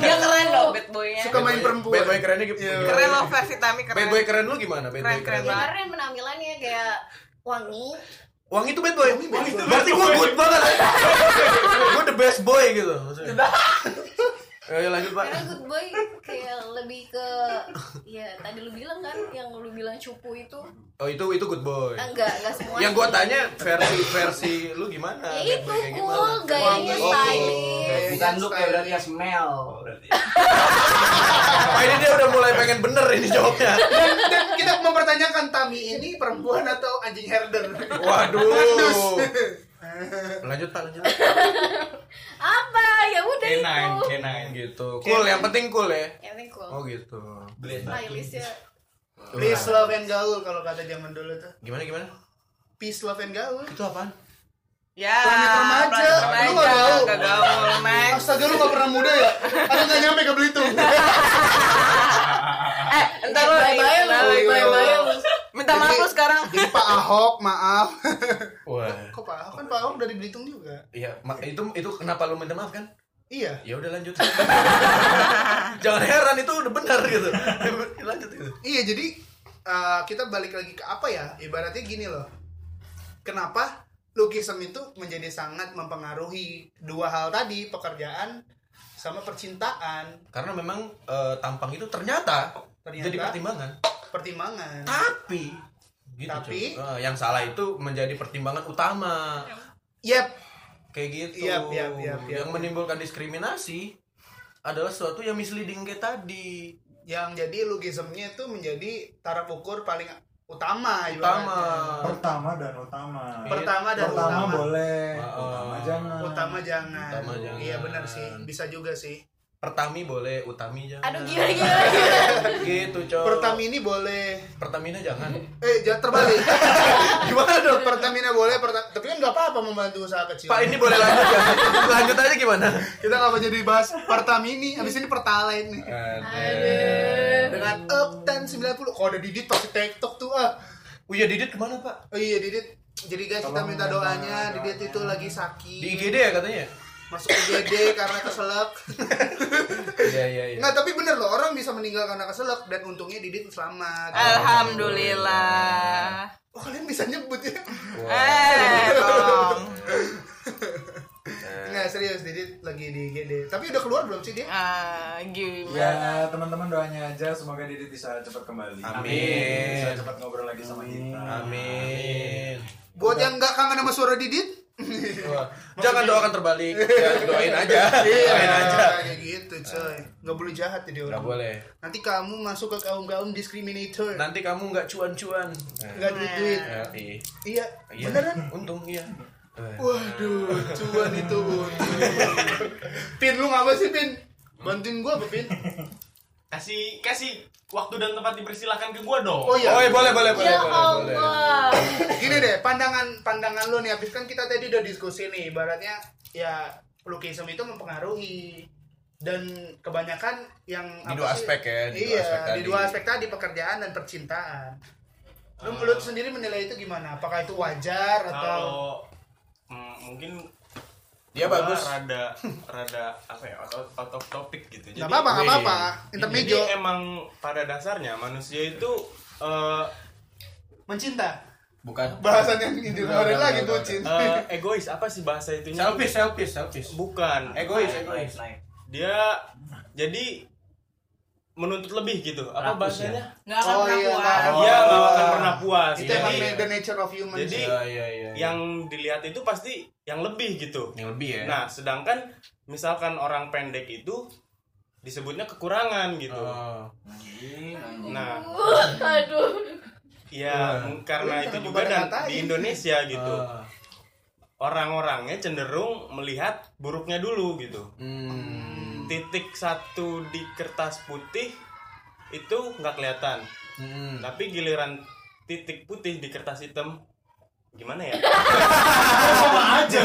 Dia keren loh. bad boynya. suka main perempuan. Bad boy kerennya gitu Iya. Keren loh versi Tami keren. bad boy keren lu gimana? Bad boy Keren, keren. keren penampilannya kayak wangi. Wangi itu bad boy. Berarti gue good banget. gue the best boy gitu. maksudnya. Ayo lanjut pak. Karena good boy kayak lebih ke ya tadi lu bilang kan yang lu bilang cupu itu Oh itu itu good boy. Ah, enggak enggak semua. Yang gue tanya versi versi lu gimana? Ya itu kayak cool, gayanya Oh, stylish. bukan look ya berarti ya smell Wah, ini dia udah mulai pengen bener ini jawabnya. dan, dan kita mempertanyakan Tami ini perempuan atau anjing herder Waduh. Lanjut pak lanjut. Apa? Ya udah K9, itu. K9 Gitu. Cool yang penting cool ya. Yang penting cool. Oh gitu. Stylish ya. peace love and gaul kalau kata zaman dulu tuh Gimana gimana? peace love and gaul Itu apaan? Ya. Planet remaja. planet Lu nggak remaja. gaul? Nggak gaul, Max. astaga lu gak pernah muda ya atau gak nyampe ke Belitung Eh, entar lu Bye-bye lu, bye-bye. Minta maaf lu sekarang. jadi Pak Ahok maaf Wah. kok Pak Ahok kan Pak Ahok dari Belitung juga Iya, ma- itu itu kenapa lu minta maaf kan? iya Ya udah lanjut. Jangan heran itu udah benar gitu. lanjut gitu. Iya jadi uh, kita balik lagi ke apa ya ibaratnya gini loh kenapa lukism itu menjadi sangat mempengaruhi dua hal tadi pekerjaan sama percintaan Karena memang eh, tampang itu ternyata, Ternyata. jadi pertimbangan. pertimbangan Tapi gitu Tapi- cuy. Eh, yang salah itu menjadi pertimbangan utama. yep Kayak gitu. Yap, yap, yap, yap. yang menimbulkan diskriminasi adalah sesuatu yang misleading kayak tadi. yang jadi lukismnya itu menjadi taraf ukur paling utama Utama. ibaratnya. pertama dan utama pertama dan pertama utama boleh utama jangan utama jangan Utama jangan. iya benar sih bisa juga sih Pertami boleh, utami jangan. Aduh gimana gimana. gimana. Gitu, Cok. Pertamini boleh Pertamina jangan. eh jangan terbalik Gimana dong? Pertamina boleh Perta- tapi kan nggak apa-apa membantu usaha kecil Pak ini boleh lanjut ya? Lanjut aja gimana? kita nggak mau jadi bahas Pertamini abis ini Pertalite nih Aduh. dengan Oktan 90 kok ada Didit pasti TikTok tuh ah Oh iya Didit ke mana pak? oh iya Didit jadi guys kita Tolong minta minta doanya doanya. Didit itu lagi sakit Di IGD ya katanya? Masuk UGD karena keselak Iya iya iya. nggak tapi bener loh orang bisa meninggal karena keselak dan untungnya Didit selamat Alhamdulillah. oh kalian bisa nyebut ya Eh, tolong. nggak serius Didit lagi di UGD tapi udah keluar belum sih dia Ah, gimana? ya teman-teman doanya aja semoga Didit bisa cepat kembali Amin. bisa cepat ngobrol lagi sama kita Amin. buat yang nggak kangen sama suara Didit Wah, Jangan doakan terbalik. Ya, doain aja. Doain aja. kayak gitu coy nggak boleh jahat jadi orang Nggak boleh. nanti kamu masuk ke kaum kaum diskriminator Nanti kamu nggak cuan-cuan. nggak duit duit Ya, iya. iya Iya. beneran Untung iya. Waduh cuan itu untung pin lu ngapa sih pin bantuin gua apa pin kasih kasih waktu dan tempat dipersilahkan ke gua dong oh iya Oh, iya, boleh boleh boleh Ya boleh. boleh. Allah. gini deh pandangan pandangan lu nih habis kan kita tadi udah diskusi nih ibaratnya ya lukisme itu mempengaruhi dan kebanyakan yang Di dua sih? aspek ya, di dua iya aspek di tadi. dua aspek tadi pekerjaan dan percintaan lu lu sendiri menilai itu gimana apakah itu wajar atau kalau mm, mungkin Dia gua bagus. rada rada apa ya out, of- out of topic gitu nggak apa-apa nggak Wih. apa-apa intermedio jadi emang pada dasarnya manusia itu eh, mencinta Bukan. bahasan yang kemarin nggak, lagi nggak, bucin eh, egois apa sih bahasa itunya Selfish, selfish, selfish. bukan Egois, egois. dia jadi menuntut lebih gitu apa Rakus bahasanya Nggak akan Oh, pernah iya, puas. nggak akan- Iya Oh. nggak akan pernah puas itu Iya, emang iya. the nature of human Jadi- Iya, iya, iya. yang dilihat itu pasti yang lebih gitu yang lebih ya. nah sedangkan misalkan orang pendek itu disebutnya kekurangan gitu Oh. nah Aduh. ya karena itu juga dan di Indonesia gitu Ah. Orang-orangnya cenderung melihat buruknya dulu gitu Hmm. titik satu di kertas putih itu nggak kelihatan Hmm. tapi giliran titik putih di kertas hitam gimana ya Sama aja.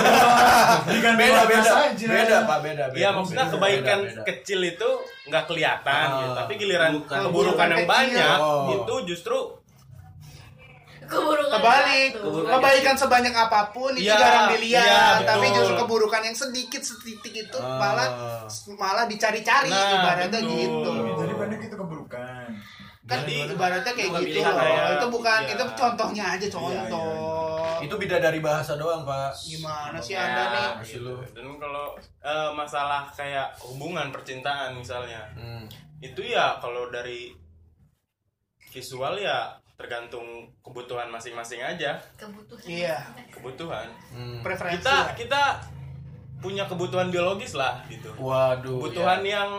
Beda warna beda saja. beda pak beda beda Iya maksudnya Beda, kebaikan beda, beda. kecil itu nggak kelihatan gitu. tapi giliran Bukan. keburukan yang Kecil. banyak Oh. itu justru keburukan kebalik satu. kebaikan sebanyak apa pun itu Iya, jarang dilihat iya, tapi justru keburukan yang sedikit setitik itu Ah. malah malah dicari-cari Nah, ibaratnya betul. gitu Jadi banyak itu keburukan. kan ibaratnya kayak gitu pilihan loh kayak- itu bukan iya. itu contohnya aja Iya, contoh itu beda dari bahasa doang pak gimana sih Ya, anda nih lu. dan kalau eh, masalah kayak hubungan percintaan misalnya Hmm. itu ya kalau dari visual ya tergantung kebutuhan masing-masing aja. Kebutuhan. Iya. kebutuhan. Hmm. preferensi kita kita punya kebutuhan biologis lah gitu. Waduh. Kebutuhan ya. yang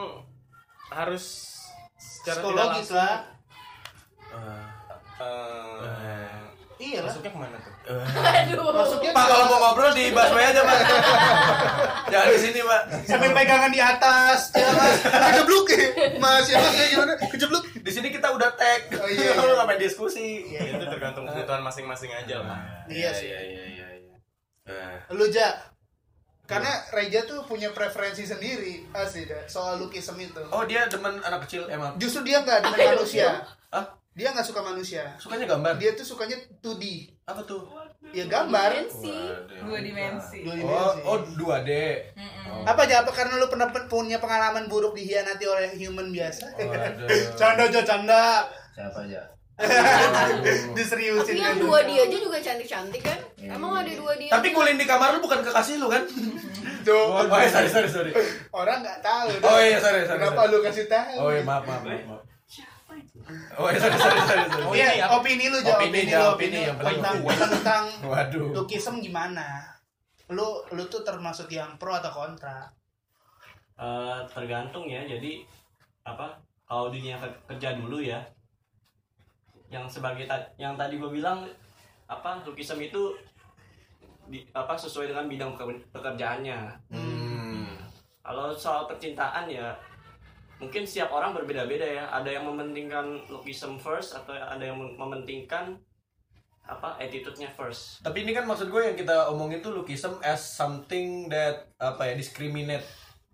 harus secara tidak psikologis langsung lah. Ah. eh, iya lah. masuknya ke mana tuh? Aduh masuknya Pak kalau mau ngobrol di busway aja pak. Jangan di sini pak. Sambil pegangan di atas ya mas kejebluk mas ya mas ya gimana? Kejebluk di sini kita udah tag. Oh, iya, lu iya. ngapain diskusi. Ya, itu tergantung kebutuhan masing-masing aja lah. Iya sih. iya iya iya iya. Eh. lu ja karena Reja tuh punya preferensi sendiri. Asli dah soal lukisem itu. Oh dia demen anak kecil emang? Justru dia nggak dengan manusia. ah dia nggak suka manusia. Sukanya gambar? Dia tuh sukanya 2D apa tuh ya gambar. Dimensi. Dua dimensi. Dua oh dimensi. oh 2D Oh. apa aja apa karena lu pernah punya pengalaman buruk dihianati oleh human biasa? Waduh. canda aja canda. Siapa aja? diseriusin tapi yang dua dia aja juga cantik cantik kan emang ada dua dia tapi gulin di kamar lu bukan kekasih lu kan? Tuh, oh iya, sorry sorry sorry. Orang nggak tahu oh iya sorry sorry kenapa sorry. lu kasih tahu? Oh iya maaf maaf maaf, maaf. Oh iya sorry sorry sorry, sorry. Oh iya, opini lu jawab Opini, opini, jawab lu opini, yang penting tentang opini. tentang waduh lukisem gimana? Lu lu tuh termasuk yang pro atau kontra? Eh, tergantung ya jadi apa kalau dunia ke- kerja dulu ya yang sebagai ta- yang tadi gue bilang apa lukisem itu di, apa sesuai dengan bidang peker- pekerjaannya hmm. kalau soal percintaan ya mungkin setiap orang berbeda-beda ya ada yang mementingkan lukisem first atau ada yang mem- mementingkan apa attitude-nya first Tapi ini kan maksud gue yang kita omongin tuh lukism as something that apa ya discriminate,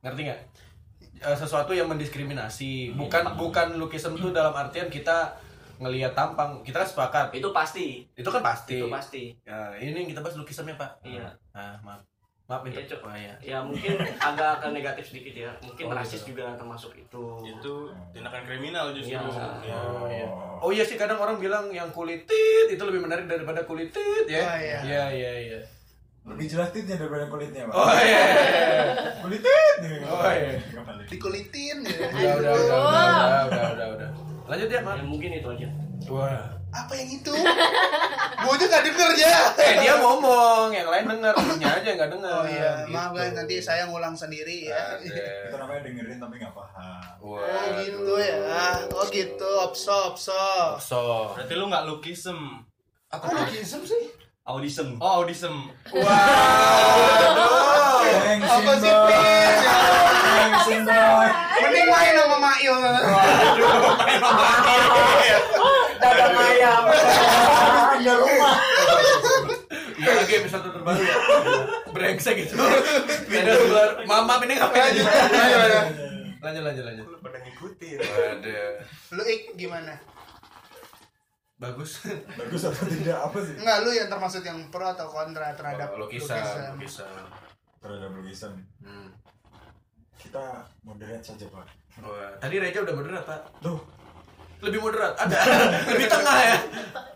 ngerti nggak? Eh, sesuatu yang mendiskriminasi. Bukan bukan lukism tuh dalam artian kita ngelihat tampang. Kita kan sepakat. itu pasti Itu kan pasti. itu pasti Ya, ini yang kita bahas lukismnya pak. iya Nah, maaf. Maaf itu. Iya, Cok. oh, iya. ya mungkin agak ke negatif sedikit ya mungkin Oh, rasis gitu. juga termasuk itu itu tindakan kriminal justru Iya. Ya. Oh, iya. Oh iya sih kadang orang bilang yang kulit tit itu lebih menarik daripada kulit tit ya. Oh, iya. Iya iya iya. Lebih jelas titnya daripada kulitnya, Pak. Oh iya. Kulit tit. Oh, iya. Dikulitin ya. Udah udah udah udah udah udah udah udah. Lanjut ya, ya Mak. mungkin itu aja Wah. Apa yang itu? Gua aja nggak denger ya. Eh dia ngomong, yang lain denger, temennya aja nggak denger. Oh iya, Gitu. maaf guys nanti saya ngulang sendiri ya. Itu namanya dengerin tapi nggak paham. Wah. Oh gitu ya. Oh gitu, opso opso. So. berarti lu nggak lukisem Apa lukisem sih? audism oh audism Waduh. Gengsin, Apa sih. Pin? Gengsin, boy. Mending main sama Mail. Ada rumah. Iya lagi episode terbaru ya. Brengsek gitu. Pindah sebelah. Mama ini ngapain aja? Ayo, ayo. Lanjut lanjut lanjut. lu pada ngikutin Waduh. Lu Ik gimana? Bagus. Bagus atau tidak apa sih? Enggak, lu yang termasuk yang pro atau kontra terhadap lukisan, lukisan. Terhadap lukisan. Hmm. Kita moderate saja, Pak. Wah, tadi Reja udah moderat, Pak. Tuh, Lebih moderat. Ada. Lebih tengah ya.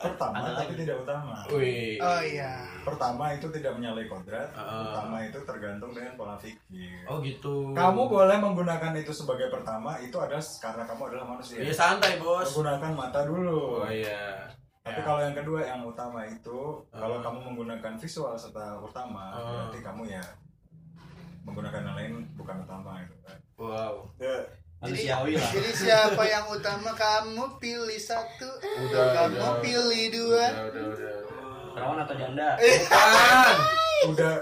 pertama tapi tidak utama. Wih. Oh iya. Pertama itu tidak menyalahi kodrat. Ah. Pertama itu tergantung dengan pola pikir. Oh gitu. Kamu boleh menggunakan itu sebagai pertama itu adalah karena kamu adalah manusia. Iya santai, Bos. Menggunakan mata dulu. Oh iya. Tapi Ya. kalau yang kedua yang utama itu kalau Ah. kamu menggunakan visual serta utama Ah. berarti kamu ya menggunakan yang lain bukan utama itu kan. Wow. Ya, lah Jadi siapa yang utama kamu pilih satu, Udah, kamu udah. pilih dua. Udah, udah, udah. perawan atau janda Bukan. udah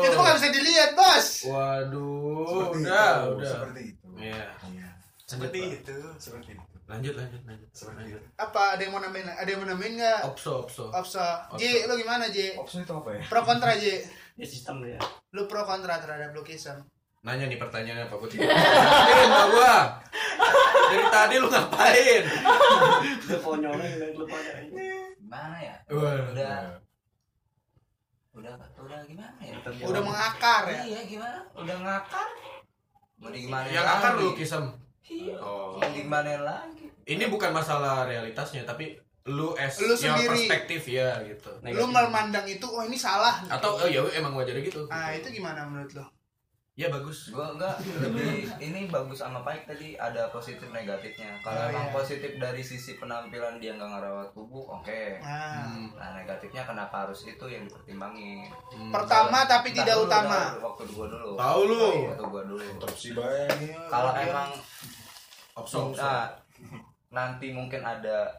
Itu mah nggak bisa dilihat, bos. Waduh. seperti Udah, itu, udah. seperti itu. Iya. Iya. seperti itu Seperti itu. Lanjut lanjut lanjut. lanjut. Apa ada yang mau nambahin? Ada yang mau nambahin nggak? Opso opso. Opsa. J, lu gimana J? Opsi itu apa ya? Pro kontra J. Ya sistem ya. Lu pro kontra terhadap lukism. Nanya nih pertanyaannya apa gue tidak. Ngapain sama gua? Dari tadi lu ngapain? Konyolnya ya. Gimana ya? Udah udah udah gimana ya? Udah mengakar ya. Iya gimana? Udah ngakar. Mau di gimana Yang akar lu kisem. Iya. Oh. Mau di gimana lagi? Ini bukan masalah realitasnya tapi lu as Lu yang sendiri. perspektif ya gitu. Lu memandang itu, oh ini salah. Atau oh ya emang wajar gitu. Ah, itu gimana menurut lu? Ya bagus. Gua enggak lebih ini bagus sama baik tadi ada positif negatifnya. Oh, Kalau emang iya. positif dari sisi penampilan dia nggak ngerawat tubuh, oke. Nah, Nah negatifnya kenapa harus itu yang dipertimbangin? Hmm. pertama tapi Ntar tidak dulu, utama. ntar Waktu gua dulu. Tahu lu. Waktu gua dulu. Interupsi baik. Kalau emang opso. nah, nanti mungkin ada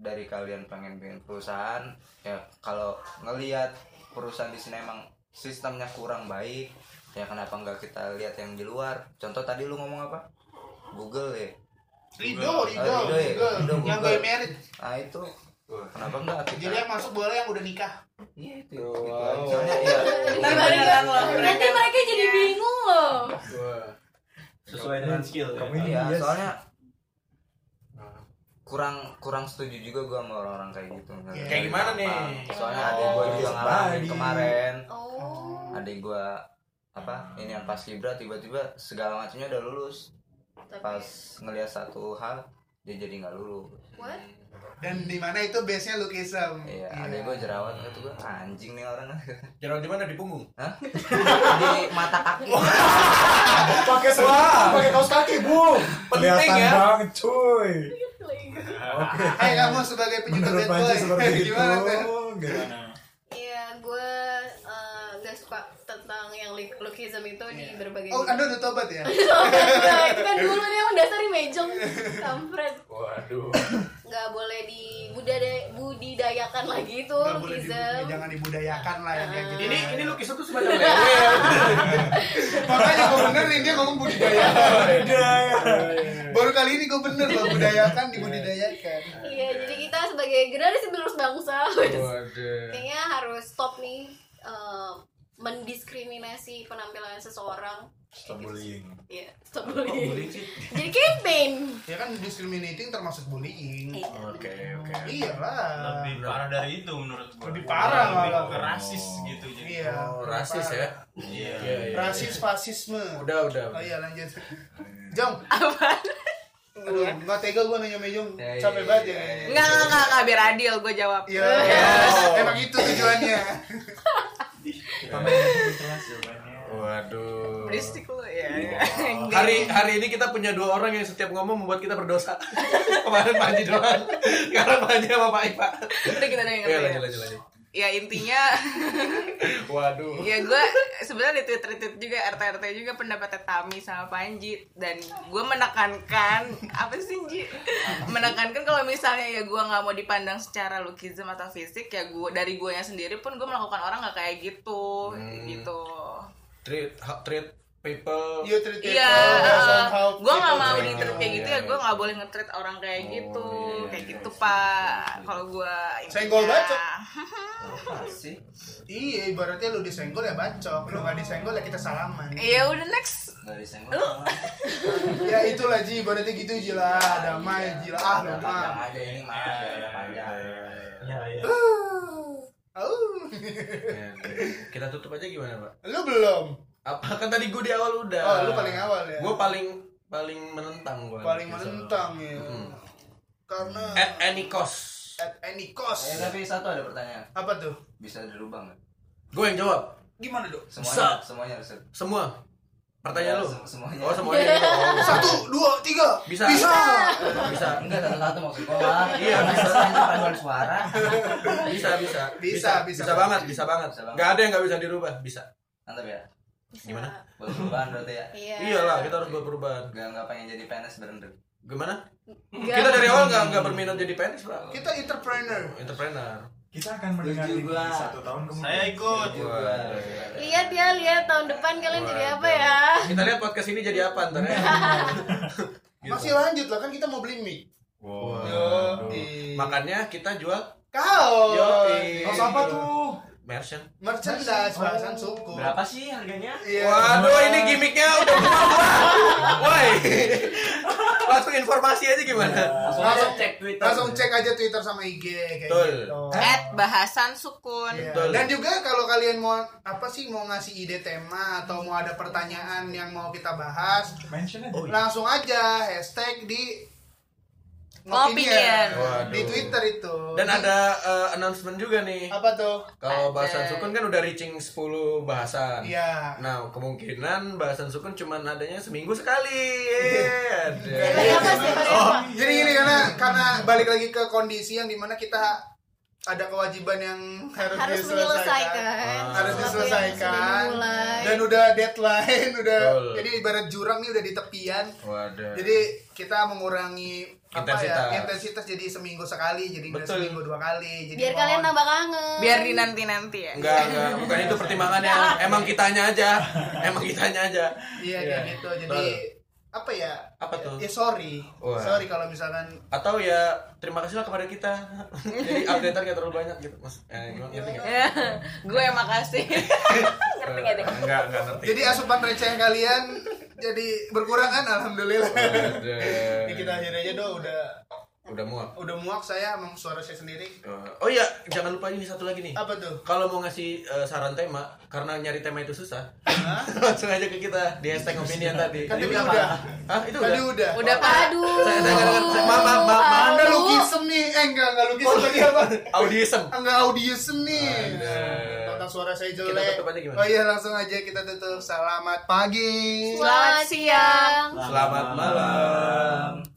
dari kalian pengen bikin perusahaan ya kalau ngelihat perusahaan di sini emang sistemnya kurang baik ya kenapa nggak kita lihat yang di luar contoh tadi lu ngomong apa Google ya Rido, Rido, Oh, Rido ya? Rido. Rido, Yang Google. gue merit. nah itu kenapa nggak kita Jadi yang masuk boleh yang udah nikah. iya itu, itu Wow. aja. soalnya ya nanti mereka. jadi bingung loh Wah. Sesuai dengan skill ya. Kamu ini iya yes. soalnya kurang kurang setuju juga gua sama orang-orang kayak gitu Kayak gimana nih? soalnya ada gua juga ngalamin kemarin oh adik gua apa ini yang pas kibra tiba-tiba segala macamnya udah lulus pas tapi ngelihat satu hal dia jadi nggak lulus what Dan di mana itu base-nya lukism. iya adik gua jerawat itu gua anjing nih orang Jerawat di mana di punggung? Hah? di mata kaki Pakai selama, pakai kaos kaki, Bu. Penting Kelihatan ya. banget, cuy. Oke. Hei kamu sebagai penyuka bad boy, gimana tuh? Gimana? Iya, gue uh, gak suka tentang yang lukism itu di berbagai Oh, Anda udah tobat ya? Nah, itu kan dulu nih emang dasar mejong kampret Waduh. nggak boleh dibudaya budidayakan lagi itu Nggak dibu- lukism jangan dibudayakan lah yang kayak gitu. Ini ini lukisan tuh semacam lewe. Makanya gue benerin dia ngomong budidaya. Baru kali ini gue bener loh budayakan dibudidayakan. iya jadi kita sebagai generasi penerus bangsa Waduh. kayaknya harus stop nih uh, mendiskriminasi penampilan seseorang Stop bullying. Iya, stop bullying. Bullying sih. Jadi campaign. Ya kan discriminating termasuk bullying. Iya. Oke oke. Iyalah. lebih parah dari itu menurut gua Lebih parah lebih malah. ke rasis gitu jadi Iya. Oh, rasis ya. iya Iya, iya. Rasis fasisme. Udah udah. Oh iya lanjut. Jong. Apa? Aduh, nggak tega gue nanya Mejong. Ya, iya, Capek iya, banget iya, ya. iya. Enggak, enggak, enggak, enggak, biar adil gue jawab. Iya. Emang itu tujuannya. Waduh. Berisik lu ya. ya. Hari hari ini kita punya dua orang yang setiap ngomong membuat kita berdosa. Kemarin Panji doang. Sekarang Panji sama Pak Ipa. Udah kita dengerin Iya ya. lanjut lanjut lanjut. Ya intinya Waduh. ya gue sebenarnya di tweet retweet juga RT RT juga pendapatnya Tami sama Panji dan gue menekankan apa sih Ji menekankan kalau misalnya ya gue nggak mau dipandang secara lukism atau fisik ya gue dari gue yang sendiri pun gue melakukan orang nggak kayak gitu Hmm. gitu Treat treat people. You treat people Iya, based on how gue nggak people mau di treat kayak gitu iya, ya gue iya. nggak boleh nge-treat orang kayak Oh, gitu, iya, kayak iya, gitu iya. pak. Kalau gue Senggol bacok. Apa sih Iya, ibaratnya lu disenggol ya bacok, lu nggak disenggol ya kita salaman. Ya udah next. nggak disenggol Ya itulah Ji, ibaratnya gitu Ji lah, damai Ji lah, ah lu mah. aja ini mah biar ada panjang Iya, iya. Au. Ya, Kita tutup aja gimana Pak? Lu belum? Apa kan tadi gue di awal udah. Oh, lu paling awal ya. Gue paling paling menentang gue. paling menentang ya. Hmm. Karena At any cost. at any eh cost. tapi satu ada pertanyaan Apa tuh? bisa dirubah nggak Gue yang jawab. Gimana dong? semuanya semuanya harus Semua. Pertanyaan Ya, lu. sem- semuanya. Oh semuanya. gitu. Oh. Satu, dua, tiga. Bisa. Bisa. Bisa. enggak satu-satu maksud gua lah Iya, bisa. bisa paduan suara Bisa, bisa. Bisa, bisa. Bisa banget, bisa banget. Bisa banget. Gak ada yang gak bisa dirubah, bisa. mantap ya Gimana? buat perubahan berarti ya Iya. Iyalah, kita harus buat perubahan. nggak nggak pengen jadi PNS berhenti Gimana? Nggak. Kita dari awal gak, nggak berminat jadi PNS, Pak. Kita entrepreneur. Entrepreneur. Kita akan mendengar ini satu tahun kemudian. saya ikut juga Lihat ya, lihat tahun depan kalian jadi apa ya? Kita lihat podcast ini jadi apa ntar ya. gitu. Masih lanjut lah kan kita mau beli mic. Wow. Yoi. Makanya kita jual Kaos. Yoi. Kaos apa tuh? Merchant. Merchandise bahasan suku. Berapa sih harganya? Iya. Waduh, ini gimmicknya udah. Woi. Langsung informasi aja gimana? Langsung Langsung- aja cek Twitter. Langsung cek aja Twitter sama IG kayak Betul. gitu. At bahasan sukun. Iya. Betul. Dan juga kalau kalian mau apa sih mau ngasih ide tema atau mau ada pertanyaan yang mau kita bahas, Mention aja. langsung aja hashtag di Ngopinian. Waduh. di Twitter itu. Dan ada eh, announcement juga nih. apa tuh? Kalau bahasan sukun kan udah reaching 10 bahasan. Iya. Nah, kemungkinan bahasan sukun cuma adanya seminggu sekali. Apa sih? Dari Oh, jadi gini karena karena balik lagi ke kondisi yang di mana kita ada kewajiban yang harus, Harus diselesaikan. menyelesaikan. harus sesuatu yang diselesaikan dan udah deadline udah Betul. jadi ibarat jurang nih udah di tepian Waduh. jadi kita mengurangi apa Intensitas. ya intensitas jadi seminggu sekali jadi Betul. seminggu dua kali jadi Biar mohon- kalian tambah kangen. Biar di nanti-nanti ya. Enggak, enggak, bukan itu pertimbangannya. Emang kitanya aja. Emang kitanya aja. iya Iya. kayak gitu jadi apa ya Apa tuh? ya sorry Wah. sorry kalau misalkan Atau ya terima kasihlah kepada kita. Jadi updatean gak terlalu banyak gitu, Mas. Eh, gimana ngerti nggak? Ya, gue makasih. Ngerti gak deh? Enggak, enggak ngerti. jadi asupan receh kalian jadi berkurang kan alhamdulillah ini kita akhir aja dong udah Udah muak. udah muak saya sama suara saya sendiri Oh iya, jangan lupa ini satu lagi nih. apa tuh Kalau mau ngasih eh, saran tema, karena nyari tema itu susah, Hah? langsung aja ke kita di hashtag opinion tadi. kan tadi udah Hah, itu tadi udah. udah. Aduh. Saya saya nggak ngerti. Maaf, maaf, maaf, anda lugisem nih eh enggak enggak lugisem tadi apa Audism. enggak audiisem nih tentang suara saya Kita jelek tutup aja gimana? oh iya langsung aja kita tutup selamat pagi Selamat siang. Selamat malam.